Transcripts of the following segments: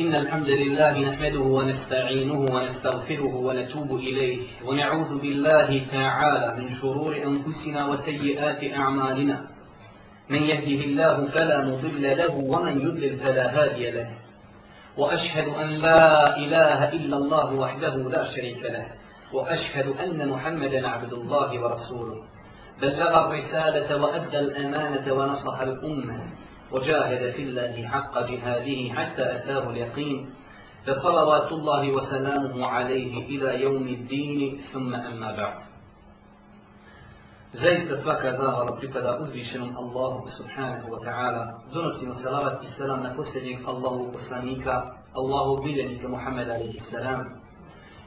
إن الحمد لله نحمده ونستعينه ونستغفره ونتوب إليه ونعوذ بالله تعالى من شرور أنفسنا وسيئات أعمالنا من يهده الله فلا مضل له ومن يضلل فلا هادي له وأشهد أن لا إله إلا الله وحده لا شريك له وأشهد أن محمدا عبد الله ورسوله بلغ الرسالة وأدى الأمانة ونصح الأمة وجاهد في الله حق جهاده حتى أتاه اليقين فصلوات الله وسلامه عليه إلى يوم الدين ثم أما بعد زيست سواك زاها لبريكة أزوشن الله سبحانه وتعالى دونسي وسلامات السلام نفسك الله وسلاميك الله بلنك محمد عليه السلام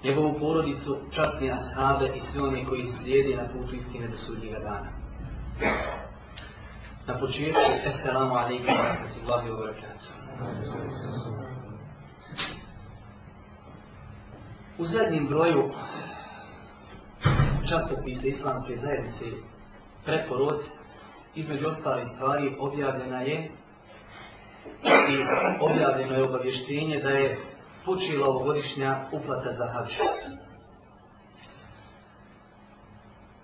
njegovu porodicu, častne ashave i sve one koji slijede na putu istine do sudnjega dana. Na početku, Esselamu alaikum wa rahmatullahi wa barakatuh. U zadnjem broju časopise islamske zajednice preporod, između ostale stvari, objavljena je i objavljeno je obavještenje da je počela ovogodišnja uplata za hađu.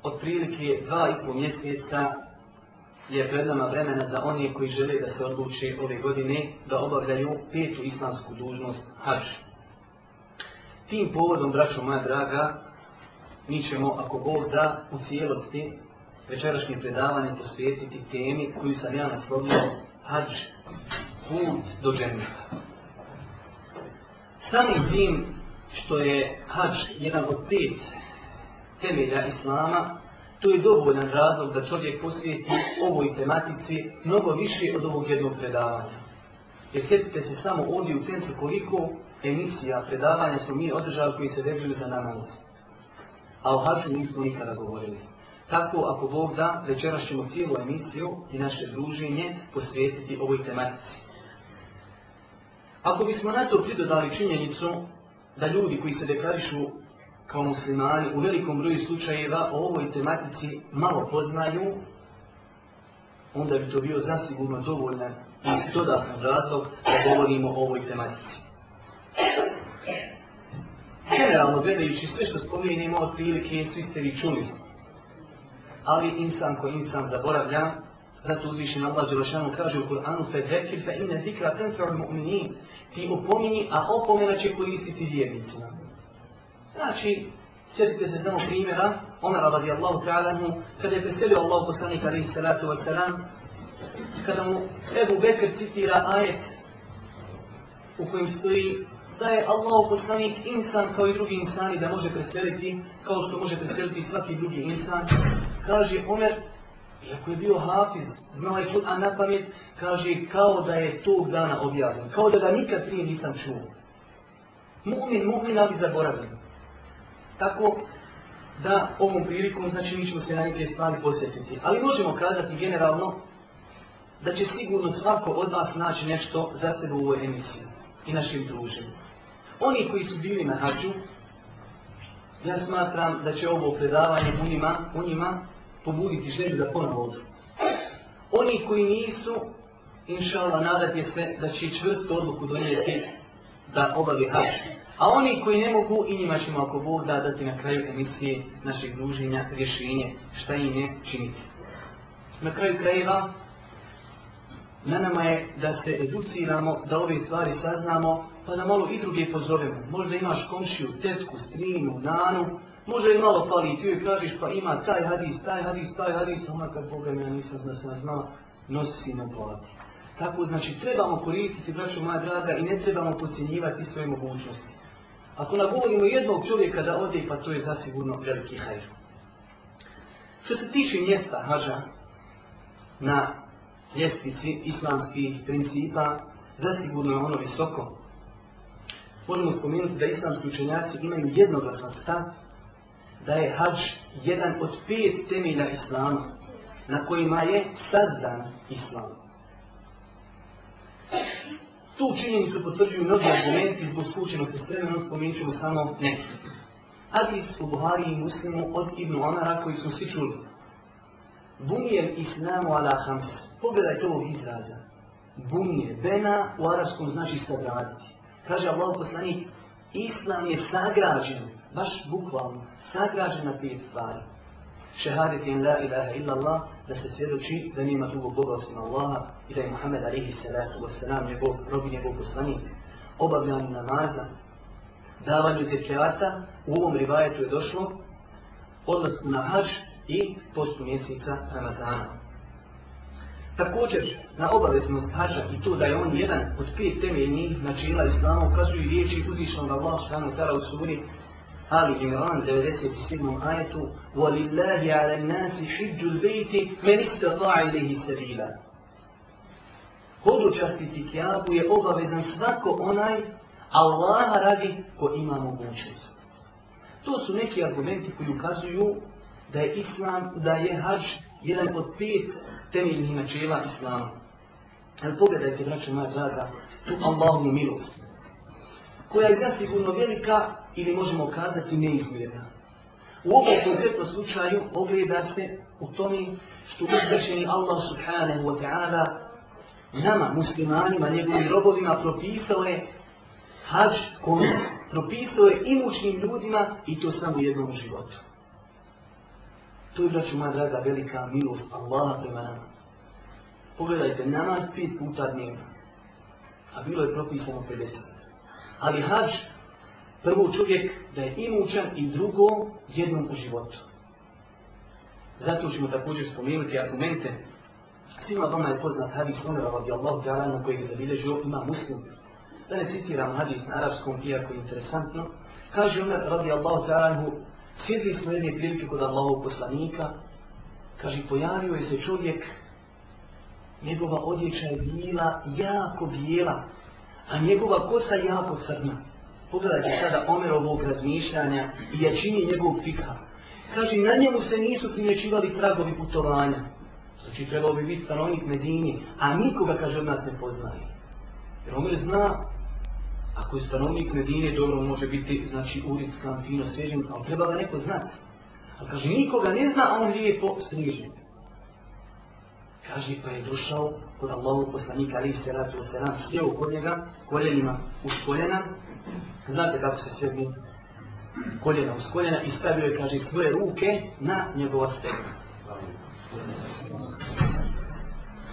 Otprilike dva i po mjeseca je pred nama vremena za one koji žele da se odluče ove godine da obavljaju petu islamsku dužnost hač. Tim povodom, braćo moja draga, mi ćemo, ako Bog da, u cijelosti večerašnje predavanje posvijetiti temi koju sam ja naslovio hač, put do džemljata. Samim tim što je hač jedan od pet temelja islama, To je dovoljan razlog da čovjek posvijeti ovoj tematici mnogo više od ovog jednog predavanja. Jer sjetite se samo ovdje u centru koliko emisija, predavanja smo mi održali koji se vezuju za namaz. A o hađu nismo nikada govorili. Tako, ako Bog da, večeras ćemo cijelu emisiju i naše druženje posvijetiti ovoj tematici. Ako bismo na to pridodali činjenicu da ljudi koji se deklarišu kao muslimani u velikom broju slučajeva o ovoj tematici malo poznaju, onda bi to bio zasigurno dovoljan i dodatan razlog da govorimo o ovoj tematici. Generalno gledajući sve što spominjemo od prilike svi ste vi čuli. Ali insan ko insan zaboravlja, zato uzvišen Allah Đelešanu kaže u Kur'anu fe zekir fe ime zikra tenfer mu'minin ti opominji, a opomena će koristiti vjernicima. Znači, sjetite se samo primjera, Omer radi Allahu ta'ala mu, kada je preselio Allahu poslanik alaihi salatu wa salam, kada mu Ebu Bekr citira ajet u kojim stoji da je Allahu poslanik insan kao i drugi insani da može preseliti, kao što može preseliti svaki drugi insan, kaže Omer, iako je bio hafiz, znao je kod, a na pamet, kaže kao da je tog dana objavljen, kao da ga nikad prije nisam čuo. Mu'min, mu'min, ali zaboravljeno. Tako da ovom prilikom, znači mi ćemo se najbolje stvari posjetiti. Ali možemo kazati generalno da će sigurno svako od vas naći nešto za sebe u ovoj emisiji i našim druženima. Oni koji su bili na hađu, ja smatram da će ovo predavanje u njima, u njima pobuditi želju da ponovno odru. Oni koji nisu, inšala, nadat je se da će čvrstu odluku donijeti da obavi hađu. A oni koji ne mogu, i njima ćemo ako Bog dati na kraju emisije naših druženja rješenje šta im je činiti. Na kraju krajeva, na nama je da se educiramo, da ove stvari saznamo, pa da malo i druge pozovemo. Možda imaš komšiju, tetku, strinu, nanu, možda je malo fali i ti joj kažeš pa ima taj hadis, taj hadis, taj hadis, ona kad Boga me ja nisam zna, sam znao, nosi si na plati. Tako znači trebamo koristiti braću moja draga i ne trebamo pocijenjivati svoje mogućnosti. Ako nagovorimo jednog čovjeka da ode, pa to je zasigurno veliki hajr. Što se tiče mjesta hađa na ljestvici islamskih principa, zasigurno je ono visoko. Možemo spomenuti da islamski učenjaci imaju jednoglasan stav da je hađ jedan od pet temelja islama na kojima je sazdan islam. Tu činjenicu potvrđuju mnogi argumenti zbog skućenosti s vremenom, spomenut ćemo samo neki. Hadis u Buhari i Muslimu od Ibnu Amara koji smo svi čuli. Bunijem islamu ala hams. Pogledaj to ovog izraza. Bunije, bena u arabskom znači sagraditi. Kaže Allah poslanik, islam je sagrađen, baš bukvalno, sagrađen na dvije stvari. Šehadet in la ilaha illallah, da se svjedoči da nima drugog Boga osim Allaha, i da je Muhammed alihi salatu wasalam njegov robi njegov poslanik obavljanju namaza, davanju zirkeata, u ovom rivajetu je došlo odlasku na hađ i postu mjeseca Ramazana. Također, na obaveznost hađa i to da je on jedan od pet temeljnih načela islama ukazuju riječi uzvišnog Allah subhanahu ta'ala u suri Ali Imran 97. ajetu وَلِلَّهِ عَلَى النَّاسِ حِجُّ الْبَيْتِ مَنِ اسْتَطَعَ إِلَيْهِ السَّبِيلَ hodočastiti kjabu je obavezan svako onaj Allaha radi ko ima mogućnost. To su neki argumenti koji ukazuju da je islam, da je hađ jedan od pet temeljnih načela islama. Ali pogledajte, braće moja draga, tu Allahomu milost, koja je zasigurno velika ili možemo kazati neizmjerna. U ovom konkretnom slučaju ogleda se u tome što uzvršeni Allah subhanahu wa ta'ala nama, muslimanima, njegovim robovima, propisao je hađ kome, propisao je imućnim ljudima i to samo jednom u životu. To je, braću, moja draga, velika milost Allaha prema nama. Pogledajte, namaz pet puta dnevno, a bilo je propisano 50. Ali hađ, prvo čovjek da je imućan i drugo jednom u životu. Zato ćemo također spomenuti argumente Svima vama je poznat hadis Umara radijallahu ta'ala na kojeg zabilježio ima muslim. Da ne citiram hadis na arapskom, iako interesantno. Kaže Umar radijallahu ta'ala mu, sjedili smo jedne prilike kod Allahog poslanika. Kaže, pojavio je se čovjek, njegova odjeća je bila jako bijela, a njegova kosa jako crna. Pogledajte sada Omerovog razmišljanja i jačini njegovog fika. Kaže, na njemu se nisu primječivali pragovi putovanja. Znači, trebao bi biti stanovnik Medini, a nikoga, kaže, od nas ne poznaje. Jer Omer zna, ako je stanovnik Medini, dobro može biti, znači, uritskan, fino, svježen, ali treba ga neko znati. A kaže, nikoga ne zna, a on lijepo svježen. Kaže, pa je došao kod Allahog poslanika, ali se ratu o seran, sjeo kod njega, koljenima uz koljena. Znate kako se sjedni koljena uz koljena i stavio je, kaže, svoje ruke na njegova stegna. Thank you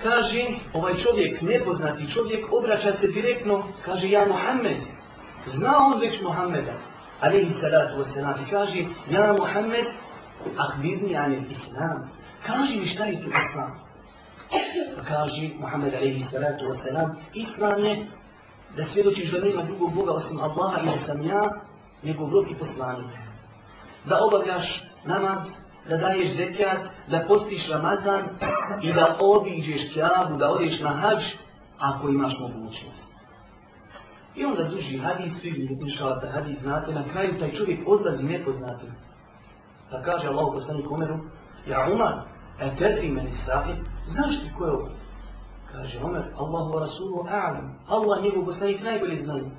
kaže ovaj čovjek, nepoznati čovjek, obraća se direktno, kaže ja Muhammed, zna on već Muhammeda, alaihi salatu wasalam, i kaže ja Muhammed, ahbirni anil islam, kaže mi šta je tu islam? Pa kaže Muhammed alaihi salatu wasalam, islam je da svjedočiš da nema drugog Boga osim Allaha i da sam ja, nego vrlo i poslanik. Da obavljaš namaz, da daješ zekijat, da postiš Ramazan i da obiđeš kjavu, da odiš na hađ, ako imaš mogućnost. I onda duži hadis, svi mi upišala da hadis, znate, na kraju taj čovjek odlazi nepoznatim. Pa kaže Allah poslanik Omeru, ja Umar, e tebi meni sahi, znaš ti ko je ovaj? Kaže Omer, Allahu wa Rasulu a'lam, Allah njegov poslanik najbolje znaju.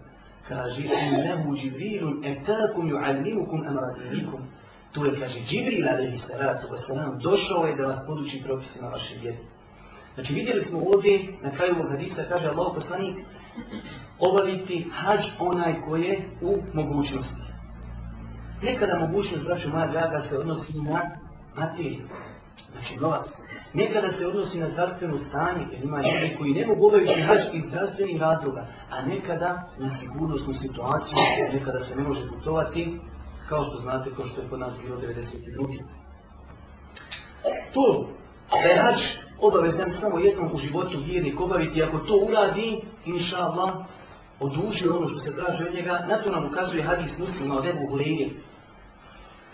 Kaže, inahu džibrilun, e tebi kum ju'allimukum amradilikum. Tu je, kaže, Džibril, alaihi salatu wasalam, došao je da vas podući propisima vaše vjede. Znači, vidjeli smo ovdje, na kraju ovog hadisa, kaže Allah poslanik, obaviti hađ onaj koje je u mogućnosti. Nekada mogućnost, braću moja draga, se odnosi na materiju, znači novac. Nekada se odnosi na zdravstveno stanje, jer ima ljudi koji ne mogu obaviti hađ iz zdravstvenih razloga, a nekada na sigurnosnu situaciju, nekada se ne može putovati, kao što znate, kao što je kod nas bilo 92. To, da je hač obavezan samo jednom u životu vijednik obaviti, ako to uradi, inša Allah, oduži ono što se traže od njega, na to nam ukazuje hadis muslima od Ebu Hulejnje.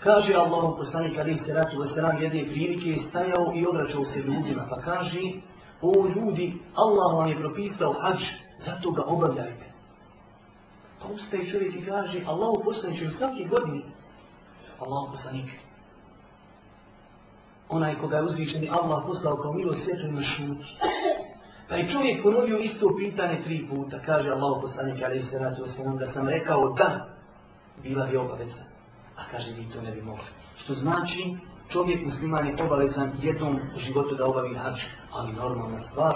Kaže Allah, poslani Karim se ratu vaselam jedne prilike, stajao i obraćao se ljudima, pa kaže, o ljudi, Allah vam je propisao hač, zato ga obavljajte. Pa ustaje čovjek i kaže, Allah uposlaniče u svaki godini. Allah uposlaniče. Onaj koga je uzvičen je Allah poslao kao milo svjetu na šuti. Pa je čovjek ponovio isto pitanje tri puta. Kaže Allah uposlaniče, ali se ratu osnovom, da sam rekao da, bila bi obaveza. A kaže, vi to ne bi mogli. Što znači, čovjek musliman je obavezan jednom životu da obavi hač, ali normalna stvar.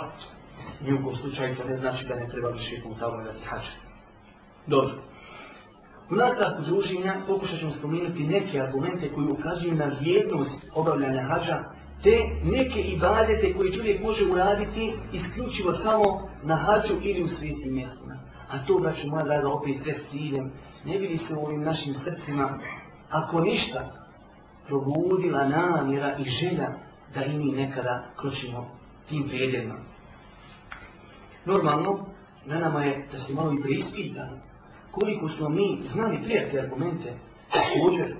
Nijukom slučaju to ne znači da ne treba više puta obavljati hačem. Dobro. U nastavku druženja pokušat ćemo spomenuti neke argumente koji ukazuju na vrijednost obavljanja hađa, te neke ibadete koje čovjek može uraditi isključivo samo na hađu ili u svijetim mjestima. A to znači moja draga opet sve s ciljem. Ne bi se u ovim našim srcima, ako ništa, probudila namjera i želja da i mi nekada kročimo tim vrijednjama. Normalno, na nama je da se malo i preispitamo koliko smo mi znali prijatelje argumente, također,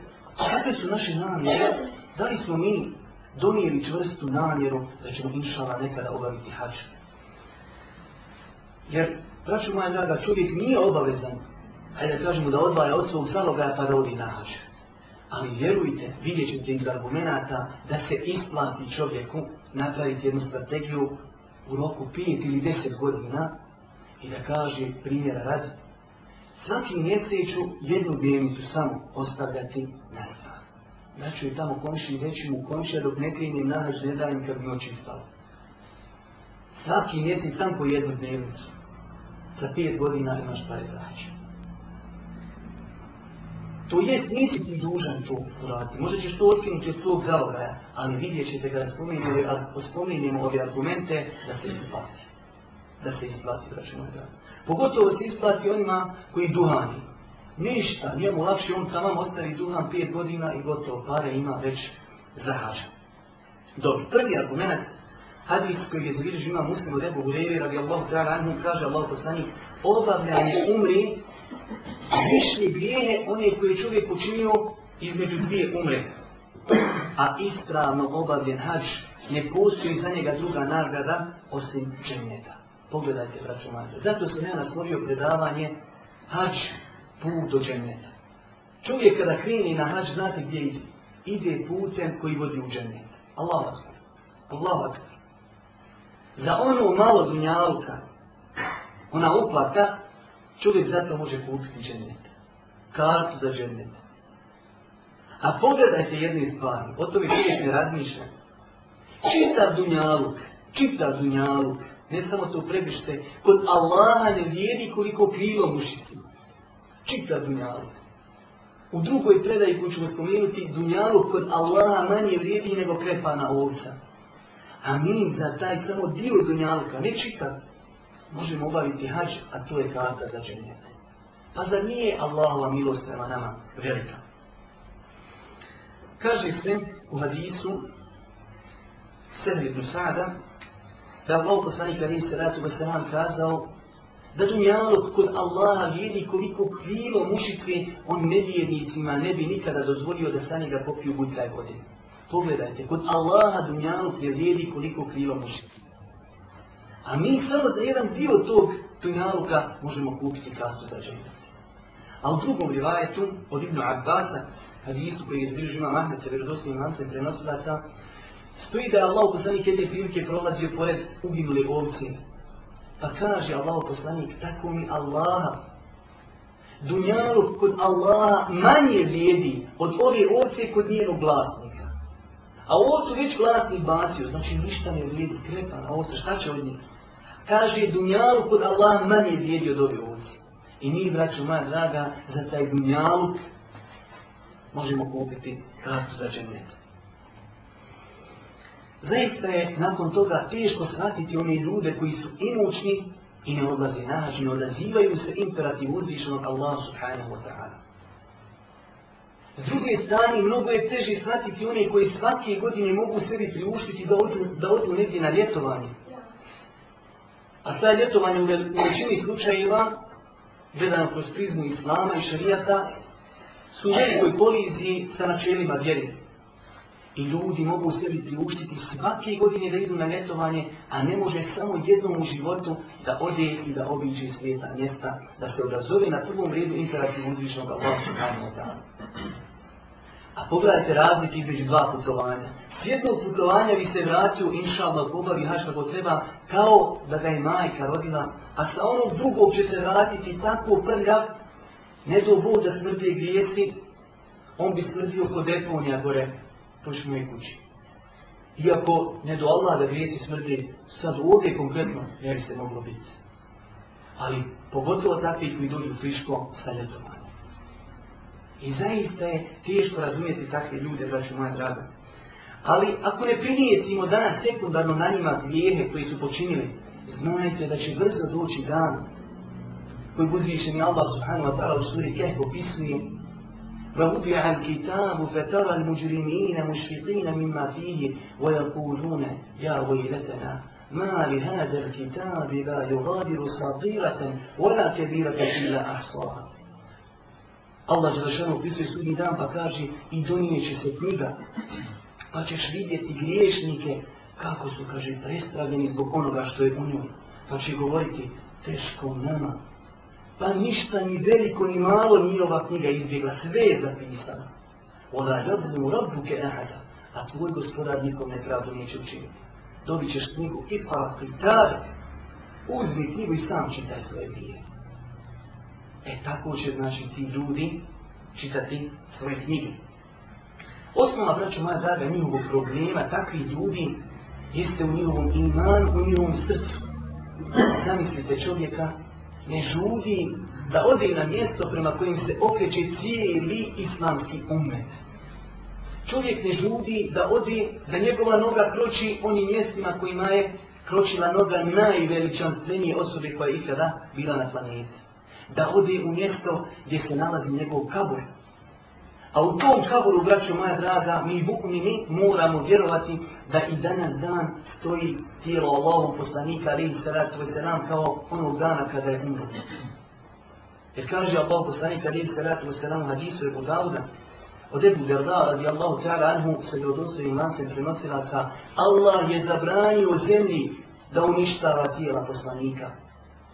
kakve su naše namjere, da li smo mi donijeli čvrstu namjeru da ćemo inšala nekada obaviti hač. Jer, praću moja draga, čovjek nije obavezan, hajde kažemo da odvaja od svog zaloga pa rodi na hač. Ali vjerujte, vidjet ćete iz argumenta da se isplati čovjeku napraviti jednu strategiju u roku 5 ili 10 godina i da kaže primjera radi, svaki mjeseću jednu dijemicu samo ostavljati na stranu. Ja znači, ću je tamo komišći i reći mu komišća dok ne krenim nahrać ne dajem kad bi očistalo. Svaki mjesec sam po jednu dnevnicu. Za pijet godina imaš pa je zahađen. To jest, nisi ti dužan to uraditi. Možda ćeš to otkinuti od svog zalogaja, ali vidjet ćete kada spominjemo ove argumente da se isplati da se isplati račun od rada. Pogotovo se isplati onima koji duhani. Ništa, nije mu lakše, on tamo ostavi duhan pijet godina i gotovo pare ima već zahažan. Dobri, prvi argument, hadis koji je zavidžio ima muslim u debu Gurevi radi Allahu ta' ranu, kaže Allah poslanik, obavljanje umri, višnji grijehe one koje čovjek učinio između dvije umre. A ispravno obavljen hađ ne postoji za njega druga nagrada osim dženjeta. Pogledajte, braćo majke. Zato sam ja nastvorio predavanje hađ put do dženeta. Čovjek kada krini na hađ, znate gdje ide? Ide putem koji vodi u dženet. Allah vakar. Allah vakar. Za ono malo dunjalka, ona uplata, čovjek zato može kupiti dženet. Kartu za dženet. A pogledajte jedne stvari, o tome čovjek ne razmišlja. Čitav dunjaluk, čitav dunjaluk, Ne samo to prebište, kod Allaha ne vijedi koliko krilo mušicima. Čita dunjalu. U drugoj predaji koju ćemo spomenuti, dunjalu kod Allaha manje vrijedi nego krepana ovca. A mi za taj samo dio dunjalka, ne čita, možemo obaviti hađ, a to je karta za dženjet. Pa za nije Allahova milost prema nama velika? Kaže se u hadisu, Sedri Dusada, da Allah poslani karim salatu wasalam kazao da dunjalog kod Allaha vidi koliko krivo mušice on nevjernicima ne bi nikada dozvolio da sa njega popiju butlaj vode. Pogledajte, kod Allaha dunjalog ne vidi koliko krivo mušice. A mi samo za jedan dio tog dunjaloga možemo kupiti kratu za džene. A u drugom rivajetu od Ibnu Abbasa, hadisu koji je izbrižima Mahmed sa vjerodosnim lancem prenosilaca, Stoji da je Allah poslanik jedne prilike prolazio pored uginule ovce. Pa kaže Allah poslanik, tako mi Allaha. Dunjalog kod Allaha manje vrijedi od ove ovce kod njenog glasnika. A ovcu već glasnik bacio, znači ništa ne vrijedi, krepa na ovce, šta će od njega? Kaže, dunjalog kod Allaha manje vrijedi od ove ovce. I mi, braću moja draga, za taj dunjalog možemo kupiti kartu za džennetu. Zaista je nakon toga teško shvatiti one ljude koji su imućni i ne odlaze na hađ, ne odazivaju se imperativ uzvišenog Allah subhanahu wa ta'ala. S druge strane, mnogo je teže shvatiti one koji svake godine mogu sebi priuštiti da odu, da odu negdje na ljetovanje. A to je ljetovanje u većini slučajeva, gledano kroz prizmu Islama i šarijata, su u velikoj koliziji sa načelima vjerita. I ljudi mogu sebi priuštiti svake godine da idu na letovanje, a ne može samo jednom u životu da ode i da obiđe svijeta mjesta, da se odazove na prvom redu interaktiv uzvišnog Allahsu Hanuta. A pogledajte razlik između dva putovanja. S jednog putovanja bi se vratio, inša Allah, pobavi haš kako treba, kao da ga je majka rodila, a sa onog drugog će se vratiti tako prga, ne do Bog da smrdi grijesi, on bi smrdio kod deponija gore, prošli moj kući. Iako ne do Allah da grijesi smrti, sad ovdje konkretno ne bi se moglo biti. Ali pogotovo takvi koji dođu friško sa ljetovanje. I zaista je teško razumijeti takve ljude, braću moja draga. Ali ako ne prijetimo danas sekundarno na njima grijehe koji su počinili, znajte da će brzo doći dan koji buzvišeni Allah subhanahu wa ta'ala u suri Kehk opisuje ووضع الكتاب فترى المجرمين مشفقين مما فيه ويقولون يا ويلتنا ما لهذا الكتاب لا يغادر صغيرة ولا كبيرة إلا أحصاها Allah Želešanu opisuje sudnji dan pa kaže i donijeće se knjiga pa ćeš vidjeti griješnike kako su, kaže, prestravljeni zbog onoga što je u njoj. Pa će govoriti, teško nama pa ništa ni veliko ni malo ni ova knjiga izbjegla, sve je zapisano. Ola jadnu rabbu ke ahada, a tvoj gospodar nikom nepravdu neće učiniti. Dobit ćeš knjigu i pa pitar, uzmi knjigu i sam čitaj svoje bije. E tako će znači ti ljudi čitati svoje knjige. Osnovna, braću moja draga, njihovog problema, takvi ljudi jeste u njihovom imanu, u njihovom srcu. Zamislite čovjeka ne žudi da ode na mjesto prema kojim se okreće cijeli islamski umet. Čovjek ne žudi da ode, da njegova noga kroči onim mjestima kojima je kročila noga najveličanstvenije osobe koja je ikada bila na planeti. Da ode u mjesto gdje se nalazi njegov kabor, A u tom kaboru, braćo moja draga, mi mu'mini moramo vjerovati da i danas dan stoji tijelo Allahog poslanika alihi sallatu wasalam kao onog dana kada je umro. Jer kaže Allahog poslanika alihi sallatu wasalam u hadisu je Bogavda, od Ebu Gerda radijallahu ta'ala anhu se je odostio imancem prenosilaca, Allah je zabranio zemlji da uništava tijela poslanika.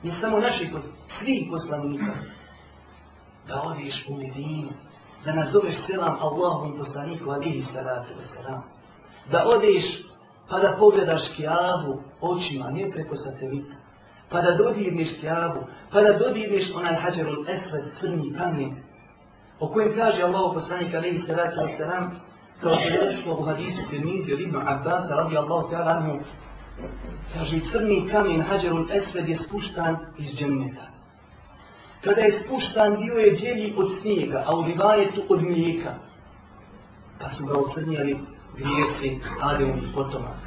Ne samo naših, svih poslanika. Da odiš u Medinu, da nazoveš selam Allahom poslaniku alihi salatu wasalam. Da odeš pa da pogledaš kjavu očima, ne preko satelita. Pa da dodirneš kjavu, pa da dodirneš onaj hađarul esved, crni kamen. O kojem kaže Allahom poslaniku alihi salatu wasalam, kao se došlo u hadisu Tirmizi od Ibn Abbas, radi Allahu ta'ala anhu, kaže crni kamen hađarul esved je spuštan iz džemneta kada je spuštan dio je djelji od snijega, a u rivajetu od mlijeka. Pa su ga ocrnjali grijesi Adeum i Potomak.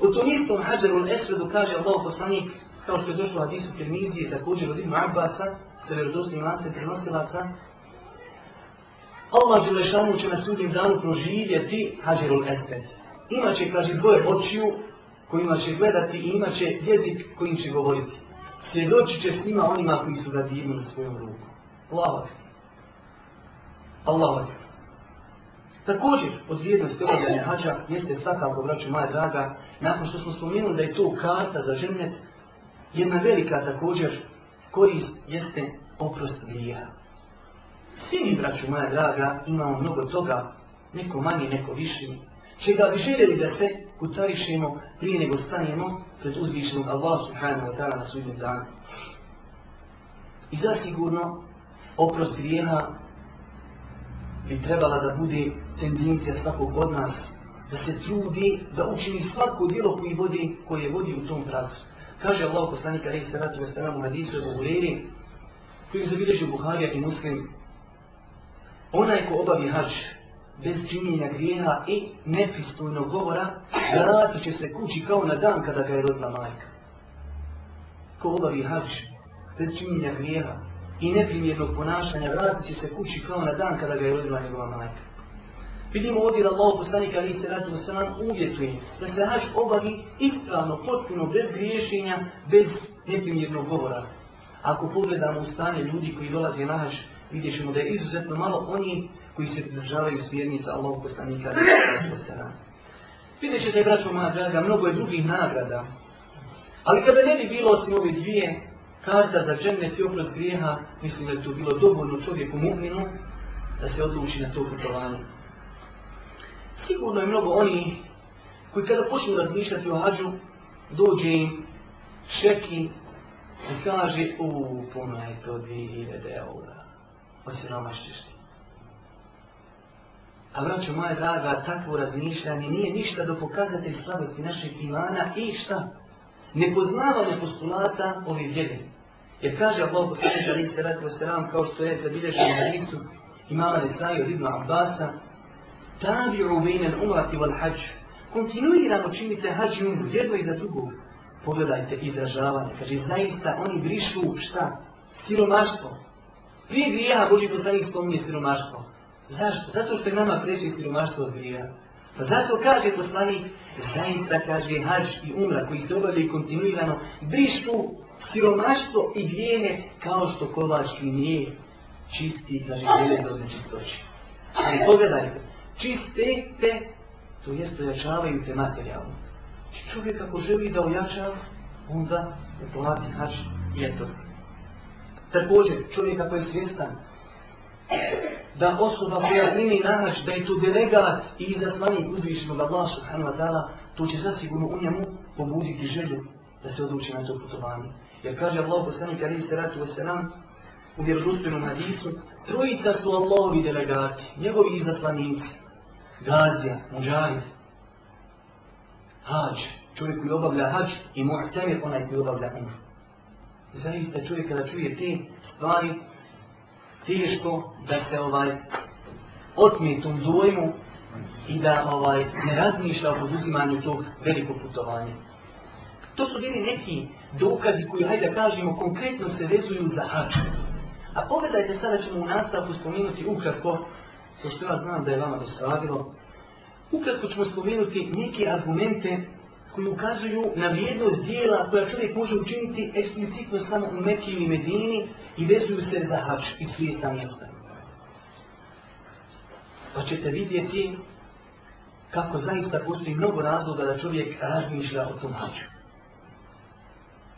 U tom istom Hađaru Esvedu kaže Allah poslani, kao što je došlo Adisu Tirmizije, također od ima Abbasa, sa verodosnim lancem prenosilaca, Allah Đelešanu će na sudnjem danu proživjeti Hađarul Esved. Imaće, kaže, dvoje očiju kojima će gledati i imaće jezik kojim će govoriti svjedočit će svima onima koji su ga dirnuli svojom rukom. Allahu akbar. Allahu akbar. Također, od vrijednosti obavljanja hađa, jeste svakako, braću moja draga, nakon što smo spomenuli da je to karta za žemljet, jedna velika također korist jeste oprost grija. Svi mi, braću moja draga, imamo mnogo toga, neko manje, neko više, čega bi željeli da se kutarišemo prije nego stanemo, pred uzvišenog Allah subhanahu wa ta'ala na sudnjem danu. I zasigurno, oprost grijeha bi trebala da bude tendencija svakog od nas da se trudi, da učini svako djelo koji vodi, koje vodi u tom pracu. Kaže Allah poslanik Ali Saratu wa sallam u hadisu i Buhuriri, koji zabilježi Buharija i Muslim, onaj ko obavi hađ, bez činjenja grijeha i nepristojnog govora, vratit će se kući kao na dan kada ga je rodila majka. Ko obavi hač, bez činjenja grijeha i neprimjernog ponašanja, vratit će se kući kao na dan kada ga je rodila njegova majka. Vidimo ovdje da Allah poslanika ali se radimo sa nam uvjetuje da se hač obavi ispravno, potpuno, bez griješenja, bez neprimjernog govora. Ako pogledamo u stanje ljudi koji dolazi na hač, vidjet ćemo da je izuzetno malo onih koji se pridržavaju smjernica Allahog poslanika. Vidjet ćete, braćo moja draga, mnogo je drugih nagrada. Ali kada ne bi bilo osim ove dvije, karta za džennet i oprost grijeha, mislim da je to bilo dovoljno čovjeku mu'minu da se odluči na to putovanje. Sigurno je mnogo oni koji kada počnu razmišljati o hađu, dođe im šeki i kaže, u, puno je to 2000 eura, osiromašćeš ti. Pa braćo moje draga, takvo razmišljanje nije ništa do pokazati slabosti naših imana i šta? Nepoznavanje postulata ovi vjeri. Jer kaže Allah posljednika ali se radi o seram kao što je zabilježen na visu imama Lisaju od Ibnu Abbasa Tavi u menen umrati val hađ Kontinuirano činite hađ i umru jedno iza drugo Pogledajte izražavanje, kaže zaista oni brišu šta? Siromaštvo Prije grija Boži poslanik spominje siromaštvo Zašto? Zato što je nama preći siromaštvo od grija. Pa zato kaže poslani, zaista kaže harš i umra koji se obavljaju kontinuirano, brišu siromaštvo i grijene kao što kovački nije čisti i kaže železo od nečistoće. Ali pogledajte, čiste te, to jest ojačavaju te materijalno. Znači, čovjek ako želi da ojača, onda uplati harš i eto. Također, čovjek ako je svjestan, da osoba koja primi nanač, da je tu delegat i izazvanik uzvišnjog Allah subhanahu wa ta'ala, to će zasigurno u njemu pobuditi želju da se odluči na to putovanje. Jer kaže Allah poslanik alaihi sallatu wasalam u vjerodostojnom hadisu, trojica su Allahovi delegati, njegovi izazvanici, Gazija, Mujahid, Hajj, čovjek koji obavlja hađ i Mu'tamir, onaj koji obavlja umru. Zaista čovjek kada čuje te stvari, teško da se ovaj otmi tom dojmu i da ovaj ne razmišlja o poduzimanju tog velikog putovanja. To su bili neki dokazi koji, hajde da kažemo, konkretno se vezuju za hač. A pogledajte, sada ćemo u nastavku spominuti ukratko, to što ja znam da je vama dosadilo, ukratko ćemo spominuti neke argumente koji ukazuju na vrijednost dijela koja čovjek može učiniti eksplicitno samo u Mekke ili Medini i vezuju se za hač i svijeta mjesta. Pa ćete vidjeti kako zaista postoji mnogo razloga da čovjek razmišlja o tom haču.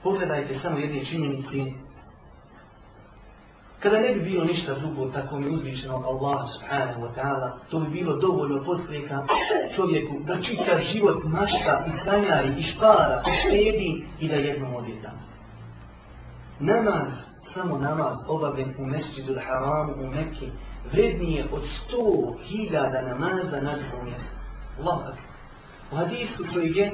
Pogledajte samo jedne činjenici Kada ne bi bilo ništa drugo tako mi uzvišeno Allah subhanahu wa ta'ala, to bi bilo dovoljno posljeka čovjeku da čita život mašta i sanjari i špara i štedi i da jednom odjeta. Namaz, samo namaz obavljen u mesjidu haramu u Mekke, vrednije od sto hiljada namaza na drugom mjestu. Allah akbar. U hadisu koji je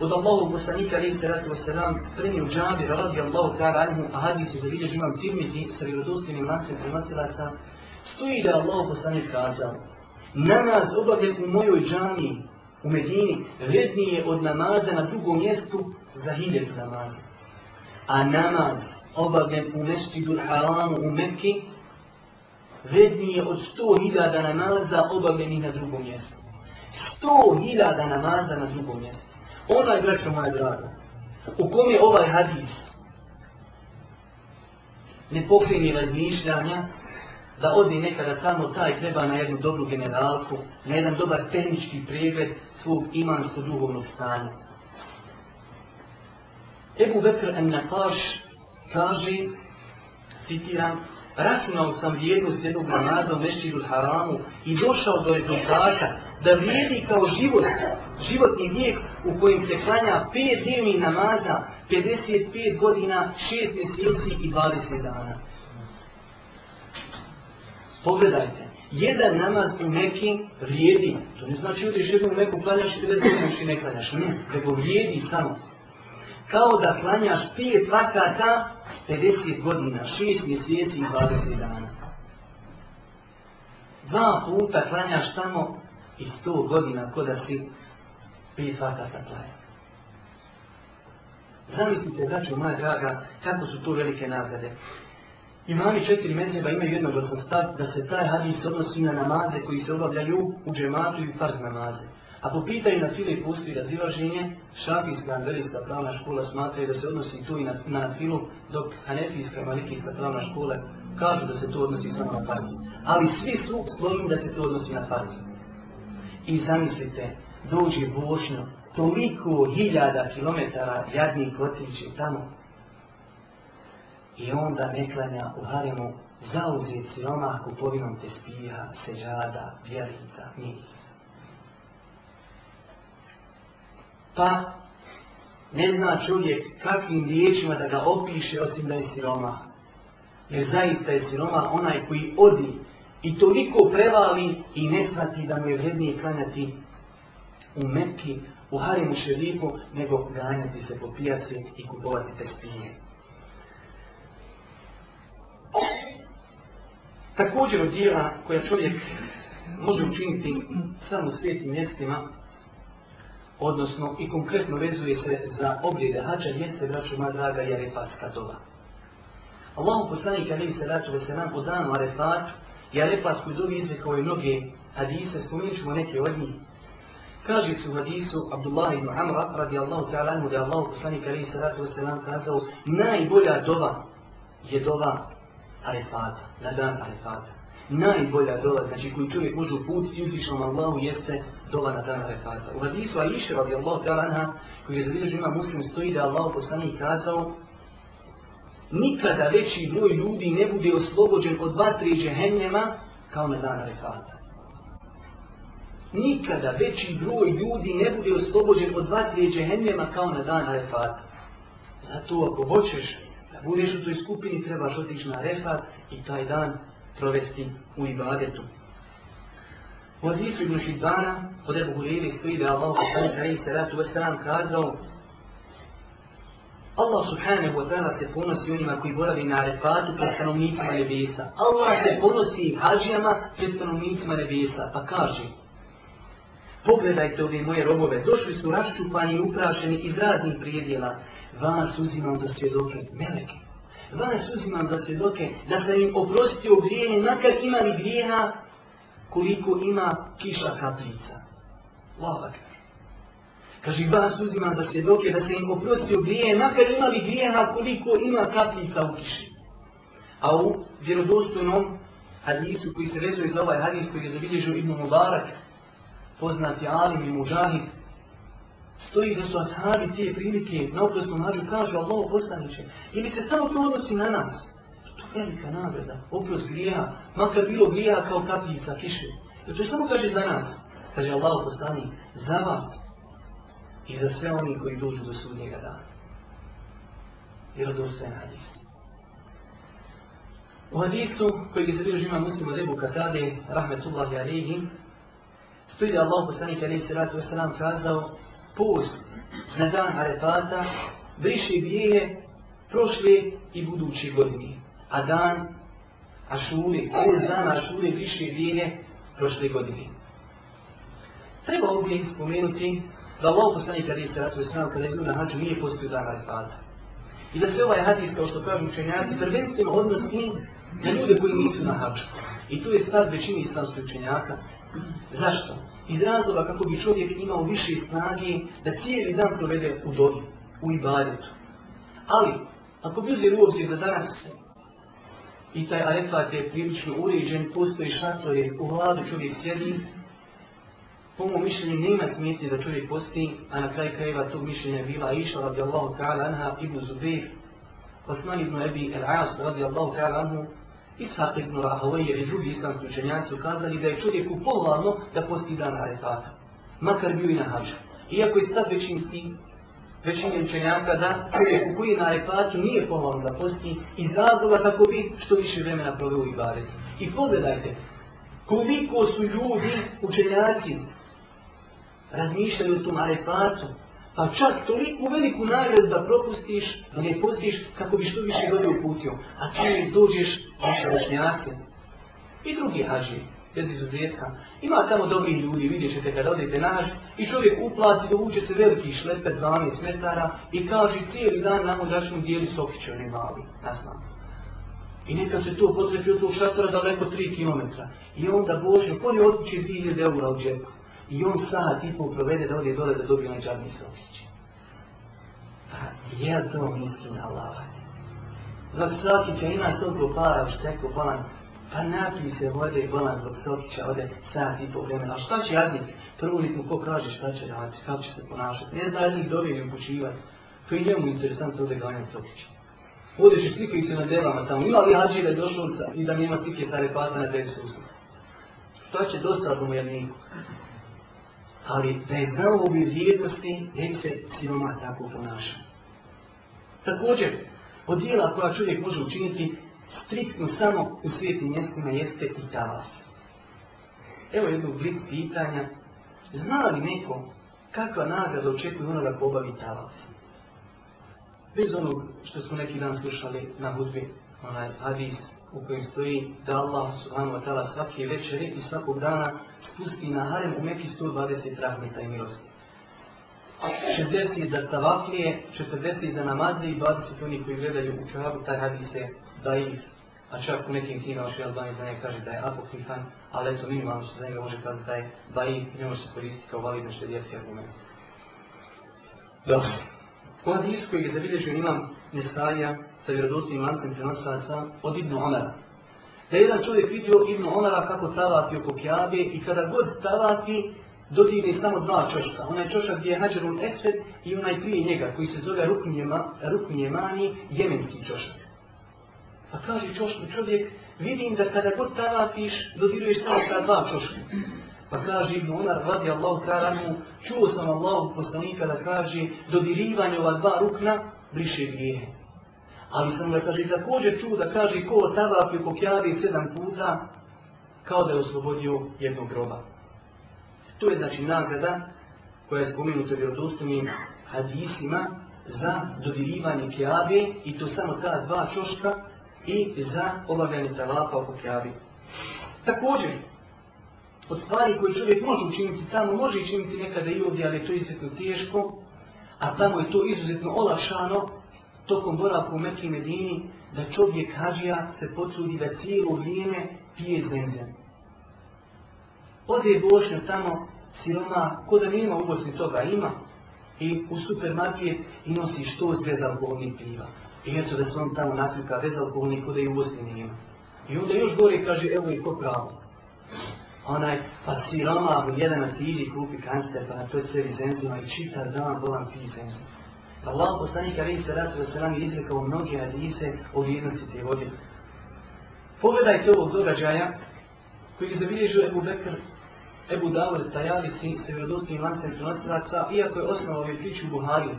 od Allahog poslanika ali se ratu wasalam prenio džabir radi Allahu ta'ala anhu a hadis je zabilje žimam tirmiti sa vjerodostinim lancem prenosilaca stoji da Allah poslanik kazao namaz obavljen u mojoj džami u Medini vrednije je od namaza na drugom mjestu za hiljetu namaza a namaz obavljen u mesjidu haramu u Mekke vrednije od sto hiljada namaza obavljeni na drugom mjestu sto hiljada namaza na drugom mjestu onaj braćo moja draga, u kom je ovaj hadis ne pokrini razmišljanja da odi nekada tamo taj treba na jednu dobru generalku, na jedan dobar tehnički pregled svog imansko-duhovnog stanja. Ebu Bekr Emnakaš kaže, citiram, Računao sam vrijednost jednog namaza u Meštiru Haramu i došao do rezultata da vrijedi kao život, životni vijek u kojim se klanja 5 dnevnih namaza, 55 godina, 6 mjeseci i 20 dana. Pogledajte, jedan namaz u Mekke vrijedi. To ne znači da jedan u Mekku klanjaš i 50 godina i ne klanjaš. Ne, nego vrijedi samo. Kao da klanjaš 5 vakata 50 godina, 6 mjeseci i 20 dana. Dva puta klanjaš tamo i 100 godina, kod da si pet vakata klanja. Zamislite, braću, moja draga, kako su to velike nagrade. Imami četiri mezeba imaju jednog osastak da se taj hadis odnosi na namaze koji se obavljaju u džematu ili farz namaze. Ako pitaju na file i postoji razilaženje, šafijska angelijska pravna škola smatraju da se odnosi tu i na, na filu, dok anefijska i malikijska pravna škola kažu da se to odnosi samo na farz. Ali svi su složili da se to odnosi na farz. I zamislite, dođe Bošnja, toliko hiljada kilometara jadnik otriče tamo. I onda neklanja u haremu zauzit siromah kupovinom tespija, seđada, bjelica, milica. Pa, ne zna čovjek kakvim riječima da ga opiše osim da je siromah. Jer zaista je siromah onaj koji odi i toliko prevali i ne svati da mu je vrednije klanjati u Mekki, u Harimu Šerifu, nego ganjati se po pijaci i kupovati te spinje. Također od dijela koja čovjek može učiniti samo svijetim mjestima, odnosno i konkretno vezuje se za obljede hađa mjeste, braću moja draga, je Arefatska doba. Allahom poslanik Ali Salatu Veselam u danu Arefatu i Arefatskoj dobi izrekao i mnoge hadise, spominjit ćemo neke od njih. Kaže se u hadisu Abdullah ibn Amra radijallahu ta'ala mu da je Allah poslanik alaihi sallatu wasallam kazao najbolja doba je doba arefata, na dan arefata. Najbolja doba, znači koju čovjek može uputiti uzvišnom Allahu jeste doba na dan arefata. U hadisu Aisha radijallahu ta'ala anha koji je zadilježio ima muslim stoji da je Allah poslanik kazao nikada veći broj ljudi ne bude oslobođen od dva tri džehennjema kao na dan arefata nikada veći broj ljudi ne bude oslobođen od vatrije džehennema kao na dan Arefata. Zato ako hoćeš da budeš u toj skupini, trebaš otići na Arefat i taj dan provesti u ibadetu. U Adisu ibn Hidbana, od Ebu Hureyri stoji da Allah s.a.v. kazao Allah subhanahu wa ta'ala se ponosi onima koji boravi na Arefatu pred stanovnicima nebesa. Allah se ponosi hađijama pred stanovnicima nebesa, pa kaže pogledajte ove moje robove, došli su račupani i uprašeni iz raznih prijedjela. Vas uzimam za svjedoke, meleke. Vas uzimam za svjedoke da sam im oprostio grijene, makar imali grijena koliko ima kiša kaprica. Lovak. Kaži, vas uzimam za svjedoke da sam im oprostio grijene, makar imali grijena koliko ima kaprica u kiši. A u vjerodostojnom hadisu koji se rezuje za ovaj hadis koji je zabilježio Ibn Mubarak, poznati alim i mužahid, stoji da su ashabi te prilike na oprosnom nađu kažu Allaho postaniće, ili se samo to odnosi na nas? To je velika nagrada, oprost grija, makar bilo grija kao kapljica kiše. I to samo kaže za nas, kaže Allaho postani, za vas i za sve oni koji dođu do sudnjega dana. Jer od ostaje hadis. U hadisu kojeg izrežima muslima Rebu Katade, rahmetullahi alihim, Stoji da Allah poslanik alaihi sallatu wasalam kazao post na dan arefata briši grije prošle i buduće godine. A dan ašure, post dan ašure briši grije prošle godine. Treba ovdje spomenuti da Allah poslanik alaihi sallatu wasalam kada je bilo na hađu nije postoji dan arefata. I da se ovaj hadis, kao što kažu učenjaci, prvenstveno odnosi na ljude koji nisu na hađu. I tu je stav većini islamske učenjaka. Zašto? Iz razloga kako bi čovjek imao više snagi da cijeli dan provede u dobi, u ibadetu. Ali, ako bi uzir u obzir da danas i taj arefat je prilično uređen, postoji šatlore, u vladu čovjek sjedi, po mojom mišljenju nema smjetnje da čovjek posti, a na kraj krajeva tog mišljenja je bila Iša, radijallahu ta'ala, anha, ibn Zubir, Osman ibn Ebi, el'as, radijallahu ta'ala, anhu, Ishak ibn Rahoje i drugi islamski učenjaci ukazali da je čovjek upovalno da posti dana refata, makar bio i na hađu. Iako je stav većinski, većinje učenjaka da čovjek koji na refatu nije povalno da posti, izrazila kako bi što više vremena proveo i baret. I pogledajte, koliko su ljudi, učenjaci, razmišljali o tom refatu, a čak toliku veliku nagradu da propustiš, da ne postiš kako bi što više ljudi uputio, a čim dođeš više ručnjaci. I drugi hađi, bez izuzetka, ima tamo dobri ljudi, vidjet ćete kada odete na hađ, i čovjek uplati, dovuče se veliki šlepe, 12 metara, i kaže cijeli dan nam u račun dijeli sokiće one mali, naslam. I nekad se to potrebi od tog šatora daleko 3 km. I onda Bože, on je otpuće 2000 eura od džepa i on sad i pol provede da ode dole da dobije on džarni sokić. Pa je to mislim Allah. Zbog sokića imaš toliko pala, još teko bolan, pa napij se vode i bolan zbog sokića, ode sad i pol vremena. A šta će jadnik? Prvo nitno ko kaže šta će davati, kako će se ponašati. Ne zna jadnik dobije upućivati. Pa i njemu interesantno ode ga onjem sokića. Odeš i slikaj se na devama tamo. Ima li hađi da je došao sa, i da nema slike sa repata na tebi se usne? Šta će dosadno mu jadniku? ali da je zdravo u vrijednosti, ne bi se siroma tako ponašao. Također, od dijela koja čovjek može učiniti striktno samo u svijetnim mjestima jeste i tavaf. Evo jednu glit pitanja. Zna li neko kakva nagrada očekuje onoga ko obavi tavafu? bez onog što smo neki dan slušali na hudbi, onaj hadis u kojem stoji da Allah subhanu wa ta'ala svaki večer i svakog dana spusti na harem u meki 120 rahmeta i milosti. 60 za tavaflije, 40 za namazde i 20 oni koji gledaju u kravu, taj hadis je daiv. A čak u nekim knjima oši Albani za njega kaže da je apokrifan, ali eto minimalno se za njega može kazati da je daiv i ne može se koristiti kao validan šedijski argument. Dobro. U hadisu kojeg je zabilježio imam Nesaija sa vjerodostnim lancem prenosaca od Ibnu Omara. Da jedan čovjek vidio Ibnu Omara kako tavati oko Kjabe i kada god tavati dotigne samo dva čoška. Onaj čošak gdje je Hadjerun Esved i onaj prije njega koji se zove Rukmijemani, jemenski čošak. Pa kaže čošku čovjek, vidim da kada god tavatiš dodiruješ samo ta dva čoška. Pa kaže Ibn Umar radi Allahu Karanu, čuo sam Allahu poslanika da kaže dodirivanje ova dva rukna briše grijehe. Ali sam ga kaže također čuo da kaže ko tava preko kjavi sedam puta kao da je oslobodio jednog groba. To je znači nagrada koja je spominuta vjerodostojnim hadisima za dodirivanje kjavi i to samo ta dva čoška i za obavljanje talafa oko kjavi. Također, od stvari koje čovjek može učiniti tamo, može učiniti nekada i ovdje, ali to je izuzetno teško, a tamo je to izuzetno olavšano, tokom boravka u Mekke i Medini, da čovjek hađija se potrudi da cijelo vrijeme pije zemzem. Ode je bošnja tamo, siroma, ko da nema ubosni toga, ima, i u supermarket i nosi što s bezalkoholnim piva. I eto da se on tamo naklika bezalkoholnik, ko da i ubosni nema. I onda još gore kaže, evo i ko pravo onaj, pa siroma, jedan na tiđi kupi kanister, pa na toj cijeli zemzima i čitar dan bolam ti zemzima. Pa Allah poslanika Ali Salatu Veselam je izrekao mnoge hadise o vrijednosti te vode. Pogledajte ovog događaja koji je zabilježio Ebu Bekr, Ebu Dawud, Tajavi, sin, sevjerodostnim lancem prenosilaca, iako je osnova ove priče u Buhari.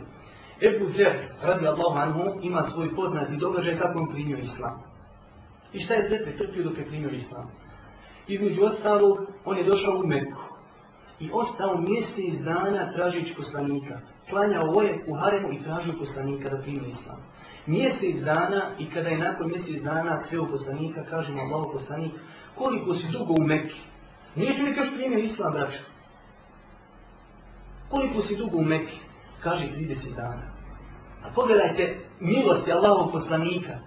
Ebu Zer, radi Allah Anhu, ima svoj poznati događaj kako on primio Islam. I šta je Zepe trpio dok je primio Islam? Između ostalog, on je došao u Meku i ostao mjesec dana tražići poslanika. Klanjao je u Haremu i tražio poslanika da primi islam. Mjesec dana i kada je nakon mjesec dana sveo poslanika, kaže mu Allaho poslanik, koliko si dugo u Meku? Nije čovjek još primio islam, braću. Koliko si dugo u Meku? Kaže 30 dana. A pogledajte milosti Allahovog poslanika,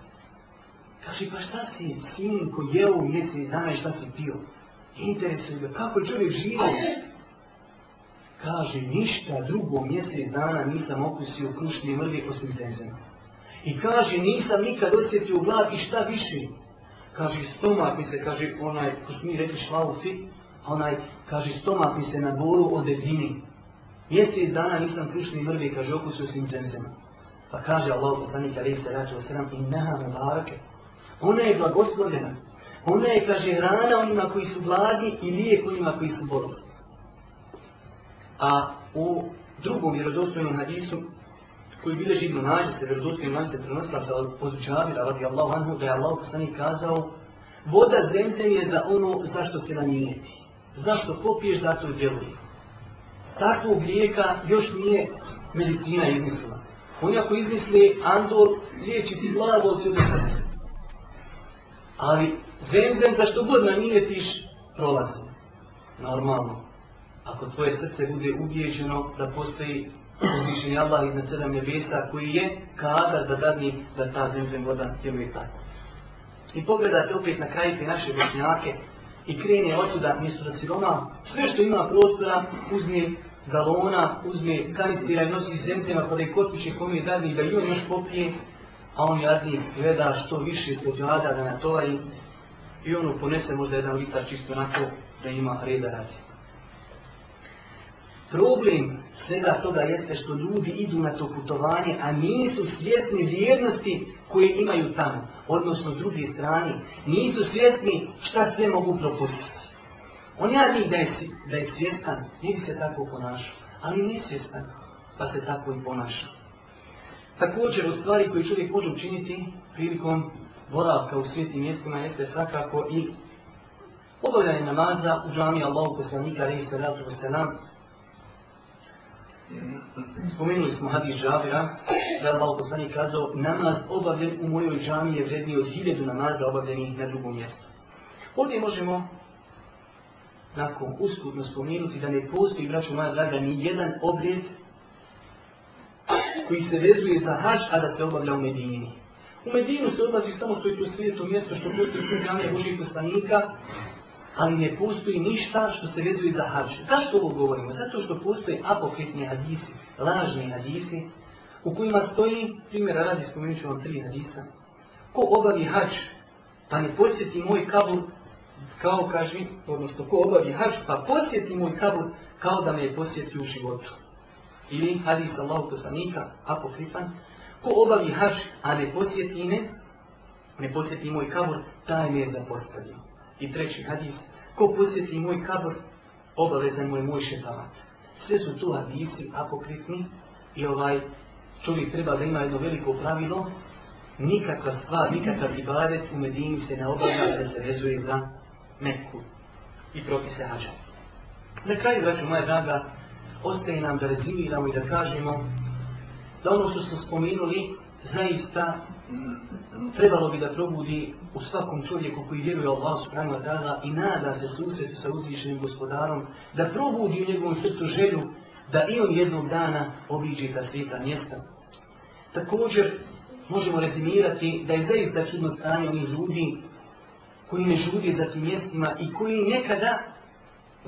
Kaže, pa šta si sin ko jeo u mjesec dana i šta si pio? Interesuje ga, kako je čovjek živio? Kaže, ništa drugo mjesec dana nisam okusio krušnje mrlje osim zemzena. I kaže, nisam nikad osjetio glad i šta više. Kaže, stomak mi se, kaže, onaj, ko što mi rekli šlaufi, onaj, kaže, stomak mi se na goru odedini. Mjesec dana nisam krušnje mrlje, kaže, okusio osim zemzena. Pa kaže, Allah, postanika, rej se, ratio sram, i neha me barake. Ona je blagoslovljena. Ona je, kaže, hrana onima koji su gladi i lijek onima koji su bolesti. A u drugom vjerodostojnom hadisu, koji bile živno nađe se, vjerodostojnom nađe se prenosila sa od Džavira, radi Allahu anhu, da je Allah poslani kazao Voda zemzem je za ono zašto se namijeti. Zašto popiješ, zato je djeluje. Takvog lijeka još nije medicina izmislila. Oni ako izmisli Andor, liječi ti glavu od ljude srce. Ali zemzem za što god namijetiš, prolazi. Normalno. Ako tvoje srce bude ubijeđeno da postoji uzvišenje Allah iznad sedam nebesa koji je kadar da dadni da ta zemzem voda djeluje tako. I pogledate opet na kraju te naše vršnjake i krene od tuda, mjesto da si doma, sve što ima prostora uzme galona, uzme kanistira i nosi zemzema pa da je kotpiče kom je dadni da i on još popije a on jadni gleda što više ispod jada da natovari i ono ponese možda jedan litar čisto onako da ima reda radi. Problem svega toga jeste što ljudi idu na to putovanje, a nisu svjesni vrijednosti koje imaju tamo, odnosno drugi strani, nisu svjesni šta sve mogu propustiti. On jadni da je, da je svjestan, ne bi se tako ponašao, ali nije svjestan, pa se tako i ponašao. Također od stvari koje čovjek može učiniti prilikom boravka u svijetnim mjestima jeste svakako i obavljanje namaza u džami Allahu poslanika rehi salatu wasalam. Spomenuli smo hadis džavira da Allah poslanik kazao namaz obavljen u mojoj džami je vredniji od hiljedu namaza obavljenih na drugom mjestu. Ovdje možemo nakon uskutno spomenuti da ne postoji, braću moja draga, ni jedan obred koji se vezuje za hađ, a da se obavlja u Medini. U Medinu se odlazi samo što je tu svijeto mjesto, što postoji tu džamija Božih poslanika, ali ne postoji ništa što se vezuje za hađ. Zašto ovo govorimo? Zato što postoje apokritni hadisi, lažni hadisi, u kojima stoji, primjera radi, spomenut ću vam tri hadisa, ko obavi hađ, pa ne posjeti moj kabur, kao kaži, odnosno ko obavi hađ, pa posjeti moj kabur, kao da me je posjeti u životu ili hadis Allahog poslanika, apokrifan, ko obavi hač, a ne posjeti ne, ne posjeti moj kabor, taj me je zapostavio. I treći hadis, ko posjeti moj kabor, obavezan mu je moj šefavat. Sve su tu hadisi apokrifni i ovaj čovjek treba da ima jedno veliko pravilo, nikakva stvar, nikakav ibadet u Medini se ne obavlja da se vezuje za Meku i propise hađa. Na kraju, braću moja draga, ostaje nam da rezimiramo i da kažemo da ono što smo spomenuli zaista trebalo bi da probudi u svakom čovjeku koji vjeruje Allah subhanahu wa ta'ala i nada se susretu sa uzvišenim gospodarom, da probudi u njegovom srcu želju da i on jednog dana obiđe ta svijeta mjesta. Također, možemo rezimirati da je zaista čudno stanje onih ljudi koji ne žudi za tim mjestima i koji nekada,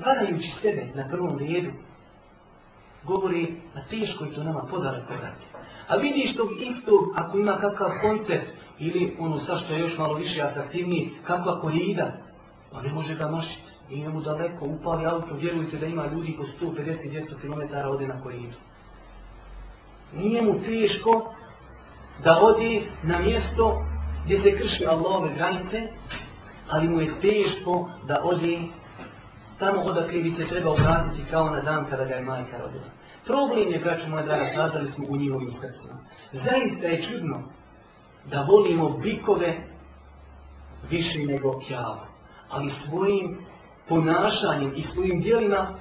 varajući sebe na prvom redu, govori na teškoj to nama podale korate. A vidiš tog istog, ako ima kakav koncert, ili ono sa što je još malo više atraktivniji, kakva korida, pa ne može ga mašiti. I njemu daleko upali auto, vjerujte da ima ljudi po 150-200 km ode na koridu. Nije mu teško da odi na mjesto gdje se krši Allahove granice, ali mu je teško da odi tamo odakle bi se treba obraziti kao na dan kada ga je majka rodila. Problem je, braću moja dana, nazali smo u njihovim srcima. Zaista je čudno da volimo bikove više nego kjava, ali svojim ponašanjem i svojim dijelima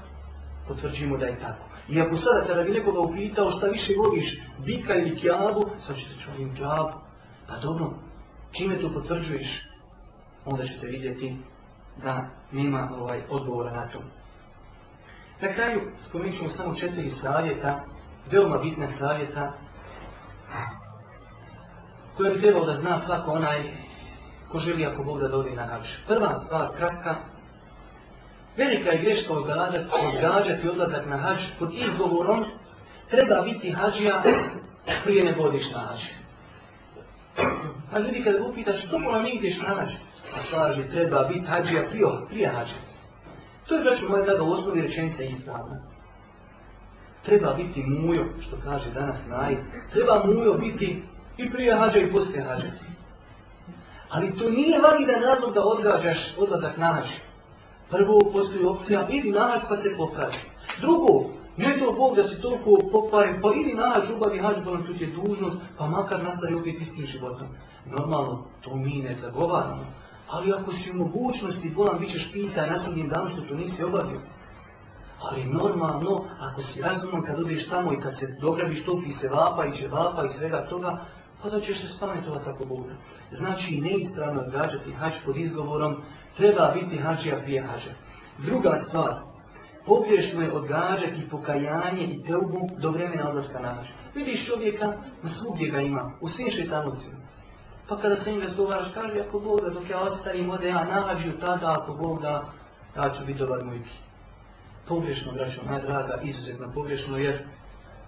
potvrđimo da je tako. I ako sada kada bi nekoga upitao šta više voliš, bika ili kjavu, sad ćete čuvim kjavu, pa dobro, čime to potvrđuješ, onda ćete vidjeti da nema ovaj odgovora na to. Na kraju spomenut ćemo samo četiri savjeta, veoma bitne savjeta, koje bi trebalo da zna svako onaj ko želi ako Bog da dodi na hač. Prva stvar, kratka, velika je greška odgađati, odgađati odlazak na hač pod izgovorom treba biti hađija prije ne bodiš na hač. A ljudi kada upita što mora nigdješ na hađu, a pa kaže treba biti hađija prije, prije hađa. To je vraću moja tada u osnovi rečenica ispravna. Treba biti mujo, što kaže danas naj, treba mujo biti i prije hađa i poslije hađa. Ali to nije validan razlog da odgađaš odlazak na hađa. Prvo, postoji opcija, idi na hađa pa se popravi. Drugo, ne to Bog da se toliko pokvarim, pa idi na hađa, ubavi hađa, bo nam tu je dužnost, pa makar nastavi opet istim životom. Normalno, to mi ne zagovaramo. Ali ako si u mogućnosti bolan, bit ćeš pisa na sudnjem danu što to nisi obavio. Ali normalno, ako si razumom kad odiš tamo i kad se dograbiš tog pisevapa i ćevapa i svega toga, pa da ćeš se spametovat tako Boga. Znači, neispravno odgađati hač pod izgovorom, treba biti hađija prije hađa. Druga stvar, pokriješno je odgađati pokajanje i teubu do vremena odlaska na hađa. Vidiš čovjeka, svugdje ga ima, u svim šetanocima. Pa kada se im razgovaraš, kaže, ako Boga, dok ja ostarim, ode ja nađu, tada, ako Boga, ja ću biti dobar moj bih. Pogrešno, braćo, najdraga, izuzetno pogrešno, jer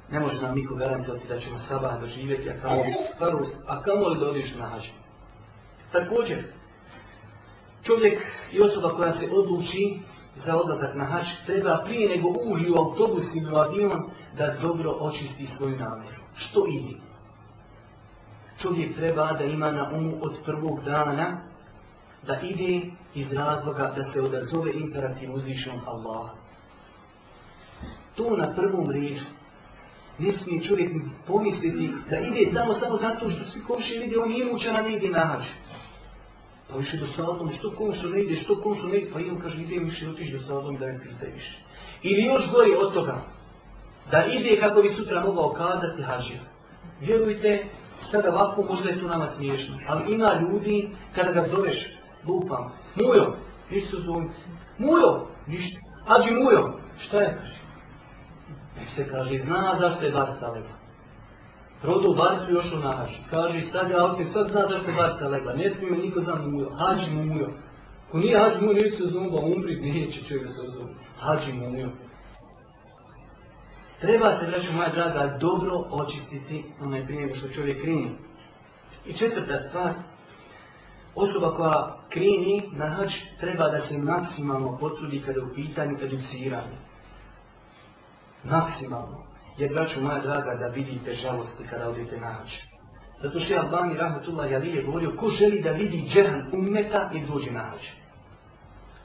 ne može nam niko garantiti da ćemo sabah doživjeti, a kamo li starost, a kamo li dođeš nađu. Također, čovjek i osoba koja se odluči za odlazak na hač, treba prije nego uži u autobus ili u avion, da dobro očisti svoju namjeru. Što ili? čovjek treba da ima na umu od prvog dana da ide iz razloga da se odazove imperativ uzvišnjom Allah. To na prvom riječu. Ne smije čovjek pomisliti da ide tamo samo zato što svi komši vidi, on nije mučan, a ne ide nađe. Pa više do sadom, što komšu ne ide, što komšu ne ide, pa imam kaže, ide više, otiš do sadom da me pita više. Ili još gori od toga, da ide kako bi sutra mogao kazati hađe. Vjerujte, sebe ovako, možda je to nama smiješno. Ali ima ljudi, kada ga zoveš, lupam, mujo, ništa se zovem, mujo, ništa, ađi mujo, šta je, kaže? Nek se kaže, zna zašto je barca legla. Rodu barcu još u nahaš, kaže, sad je autin, sad zna zašto je barca legla, ne smije niko za mujo, ađi mujo. Ko nije ađi mujo, neće se zovem, pa umri, neće čovjek da se zovem, ađi mujo treba se, braću moja draga, dobro očistiti onaj prije što čovjek krini. I četvrta stvar, osoba koja krini na hač treba da se maksimalno potrudi kada u pitanju educiranje. Maksimalno. Jer, braću moja draga, da vidite žalosti kada odete na hač. Zato što je Albani Rahmetullah Jalil je govorio, ko želi da vidi džehan ummeta i dođe na hač.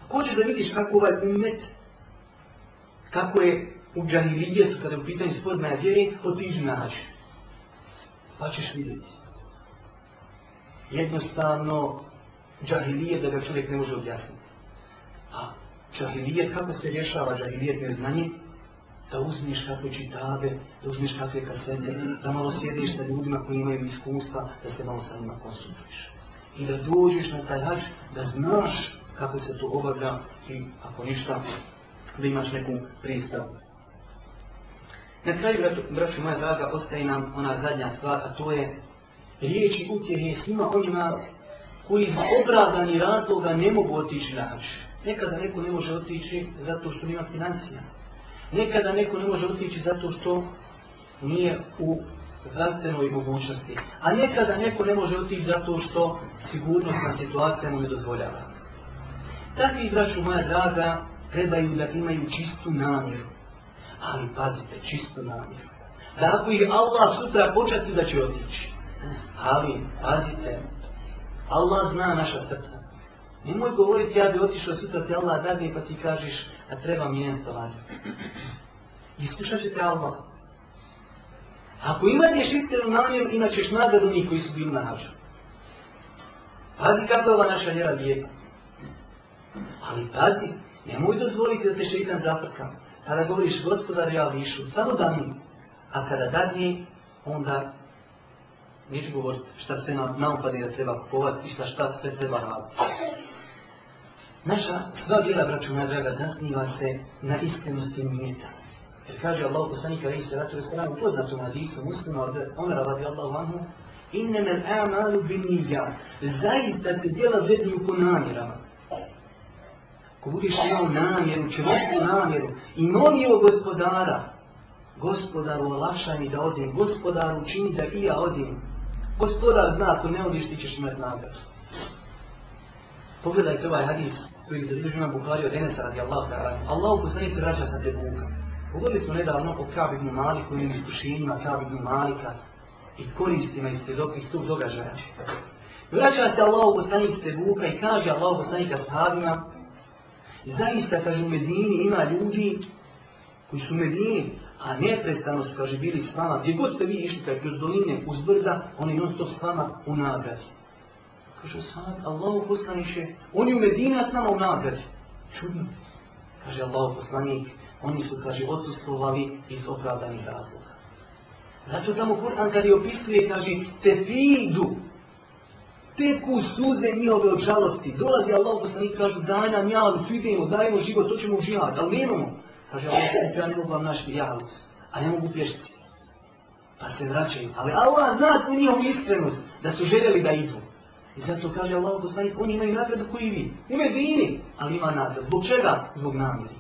Ko će da vidiš kako ovaj ummet, kako je u džahilijetu, kada je u pitanju spoznaja vjeri, otiži nađe. Pa ćeš vidjeti. Jednostavno, džahilijet da ga čovjek ne može objasniti. A džahilijet, kako se rješava džahilijet neznanje? Da uzmiš kakve čitave, da uzmiš kakve kasete, da malo sjediš sa ljudima koji imaju iskustva, da se malo sa njima konsultuješ. I da dođeš na taj hač, da znaš kako se to obavlja i ako ništa, da imaš neku pristavu. Na kraju, braću moja draga, ostaje nam ona zadnja stvar, a to je riječi utjehe svima onima koji za opravdani razloga ne mogu otići na hač. Nekada neko ne može otići zato što nima financija. Nekada neko ne može otići zato što nije u zdravstvenoj mogućnosti. A nekada neko ne može otići zato što sigurnostna situacija mu ne dozvoljava. Takvi, braću moja draga, trebaju da imaju čistu namjeru ali pazite, čisto namjerno. Da ako ih Allah sutra počasti da će otići, ali pazite, Allah zna naša srca. Nemoj govoriti, ja bi otišao sutra te Allah dadi pa ti kažiš, a treba mi jedan stavar. Iskušat će te Allah. Ako imadneš iskrenu namjeru, imat ćeš nagradu njih koji su bili na hađu. Pazi kako je ova naša vjera lijepa. Ali pazi, nemoj dozvoliti da te šeitan zaprkava. Tada govoriš gospodar ja višu, samo da mi, a kada dadnji, onda neću govoriti šta se na, naopadi da treba kupovati i šta, šta sve treba raditi. Naša sva vjera, braću moja draga, zasniva se na iskrenosti mjeta. Jer kaže Allah poslanika alaihi sallatu wa sallam, poznatu na hadisu muslima od Omera radi Allahu anhu, innemel a'malu bin nijad. Zaista se dijela vrednju ko namirama. Ko budiš imao namjeru, čvrstu namjeru i molio gospodara, gospodaru olakšaj mi da odim, gospodaru učini da i ja odim. Gospodar zna, ako ne odiš ti ćeš imat namjer. Pogledajte ovaj hadis koji je zabilježio na Bukhari od Enesa radi Allahu ta'ala. Allahu poslani se vraća sa te buka. Pogodili smo nedavno o Kaab ibn Maliku i iskušenjima Kaab ibn Malika i koristima iz, tog, iz tog događaja. Vraća se Allahu poslani iz te buka i kaže Allahu poslani ka sahabima Zaista, kaže, u Medini ima ljudi koji su u Medini, a neprestano su, kaže, bili s vama. Gdje god ste vi išli, kaže, kroz doline, uz brda, oni non stop s vama u nagradi. Kaže, sad, Allaho poslaniće, oni u Medini, a s nama u nagradi. Čudno. Kaže, Allaho poslanić, oni su, kaže, odsustovali iz opravdanih razloga. Zato tamo Kur'an kada je opisuje, kaže, te fidu, teku suze njihove od žalosti. Dolazi Allah poslanik, kažu daj nam jalic, idemo, dajmo život, to ćemo uživati, ali nemamo. Kaže Allah poslanik, ja ne mogu vam našli jalic, a ne mogu pješci. Pa se vraćaju, ali Allah zna tu njihovu iskrenost, da su željeli da idu. I zato kaže Allah poslanik, oni imaju nagradu koji vi, imaju vini, ali ima nagradu. Zbog čega? Zbog namjeri.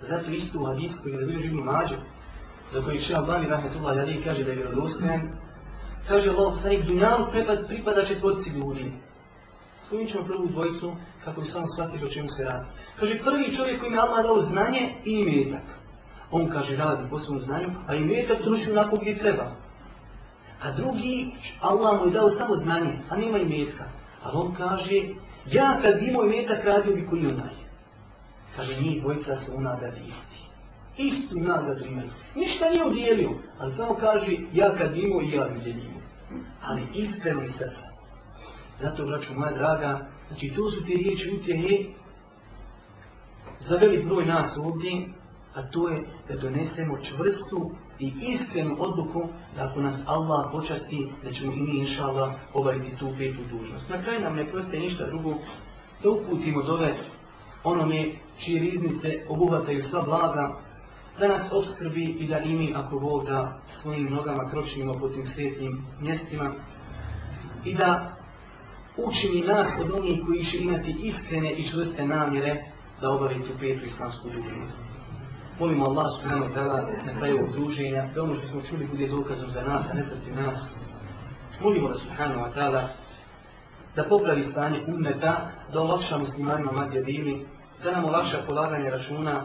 Zato isto u Hadisku, koji je zavljeno živno mađo, za koji će Allah i Rahmetullah Jalim kaže da je vjerodostajan, Kaže Allah poslanik, dunjaluk pripada četvorci ljudi. Spominit ćemo prvu dvojicu kako bi samo shvatili o čemu se radi. Kaže, prvi čovjek kojim je Allah dao znanje i imetak. On kaže, radi po svom znanju, a imetak truši onako gdje treba. A drugi, Allah mu je dao samo znanje, a nema imetka. Ali on kaže, ja kad imao imetak radio bi koji onaj. Kaže, njih dvojica su unadali isti istu nagradu imaju. Ništa nije udijelio, ali samo kaže, ja kad imao, ja gdje imao. Ali iskreno iz srca. Zato, braću moja draga, znači to su ti riječi utjehe za velik broj nas ovdje, a to je da donesemo čvrstu i iskrenu odluku da ako nas Allah počasti, da ćemo i mi inša Allah obaviti tu petu dužnost. Na kraj nam ne proste ništa drugo, da uputimo dove onome čije riznice obuhvataju sva blaga, da nas obskrbi i da i mi, ako Bog da, svojim nogama kročimo po tim svjetnim mjestima i da učini nas od onih koji će imati iskrene i čvrste namjere da obavi tu petu islamsku dužnost. Molim Allah subhanahu ta'ala na kraju odruženja, da ono što smo čuli bude dokazom za nas, a ne protiv nas. Molimo da subhanahu wa ta'ala da popravi stanje umeta, da olakša muslimanima madje dini, da nam olakša polaganje računa